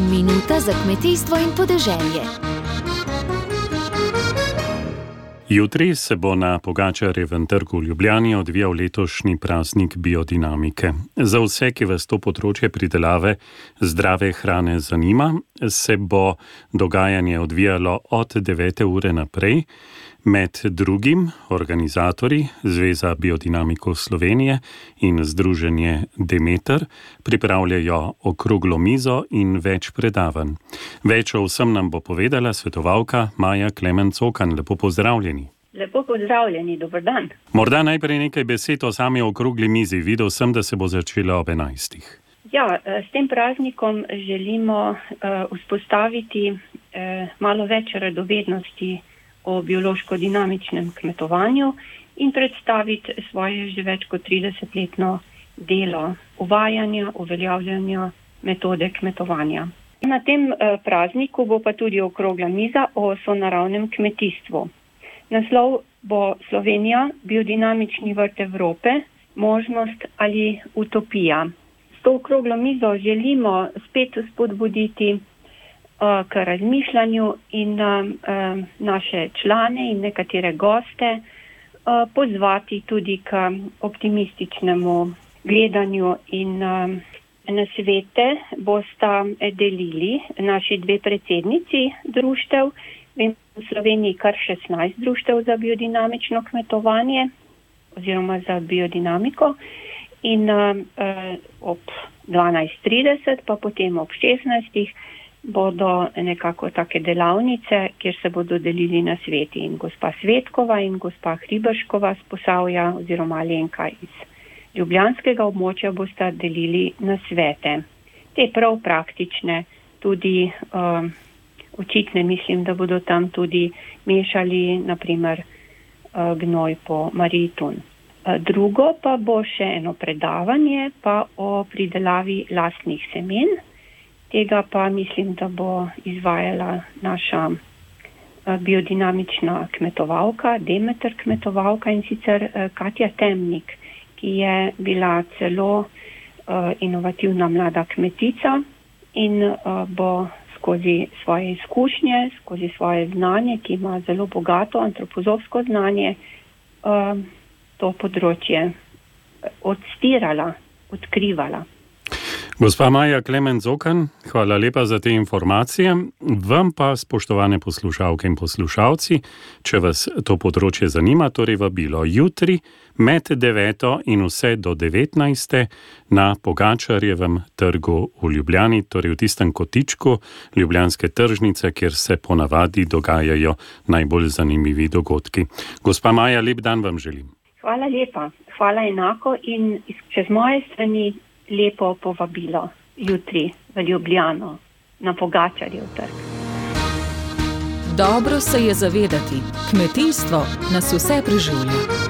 Minuta za kmetijstvo in podeželje. Jutri se bo na Pogačarjevem trgu v Ljubljani odvijal letošnji praznik biodinamike. Za vse, ki vas to področje pridelave zdrave hrane zanima, se bo dogajanje odvijalo od 9. ure naprej. Med drugim organizatori Zveza biodinamiko Slovenije in Združenje Demeter pripravljajo okroglo mizo in več predavanj. Več o vsem nam bo povedala svetovalka Maja Klemencokan. Lepo pozdravljeni. Lepo pozdravljeni, dober dan. Morda najprej nekaj besed o sami okrogli mizi. Videl sem, da se bo začela ob 11. Ja, s tem praznikom želimo uh, vzpostaviti uh, malo več radovednosti o biološko-dinamičnem kmetovanju in predstaviti svoje že več kot 30-letno delo uvajanja, uveljavljanja metode kmetovanja. Na tem eh, prazniku bo pa tudi okrogla miza o sonaravnem kmetijstvu. Naslov bo Slovenija, biodinamični vrt Evrope, možnost ali utopija. S to okroglo mizo želimo spet spodbuditi k razmišljanju in uh, uh, naše člane in nekatere goste pozvati tudi k optimističnemu gledanju in uh, na svete bosta delili naši dve predsednici društev. Vem, v Sloveniji kar 16 društev za biodinamično kmetovanje oziroma za biodinamiko in uh, ob 12.30 pa potem ob 16 bodo nekako take delavnice, kjer se bodo delili na sveti in gospa Svetkova in gospa Hribrškova z Posavja oziroma Alenka iz Ljubljanskega območja bosta delili na svete. Te prav praktične, tudi uh, očitne mislim, da bodo tam tudi mešali naprimer uh, gnoj po Maritun. Uh, drugo pa bo še eno predavanje pa o pridelavi lastnih semen. Tega pa mislim, da bo izvajala naša eh, biodinamična kmetovalka, Demeter kmetovalka in sicer eh, Katja Temnik, ki je bila celo uh, inovativna mlada kmetica in bo skozi svoje izkušnje, skozi svoje znanje, ki ima zelo bogato antropozofsko znanje, to področje odstirala, odkrivala. Gospa Maja Klemen Zokan, hvala lepa za te informacije. Vam pa, spoštovane poslušalke in poslušalci, če vas to področje zanima, torej vabilo jutri med 9. in vse do 19. na Pogačarjevem trgu v Ljubljani, torej v tistem kotičku Ljubljanske tržnice, kjer se ponavadi dogajajo najbolj zanimivi dogodki. Gospa Maja, lep dan vam želim. Hvala lepa, hvala enako in čez moje strani lepo povabilo jutri v Ljubljano na Pogačarjev trg. Dobro se je zavedati, kmetijstvo nas vse preživlja.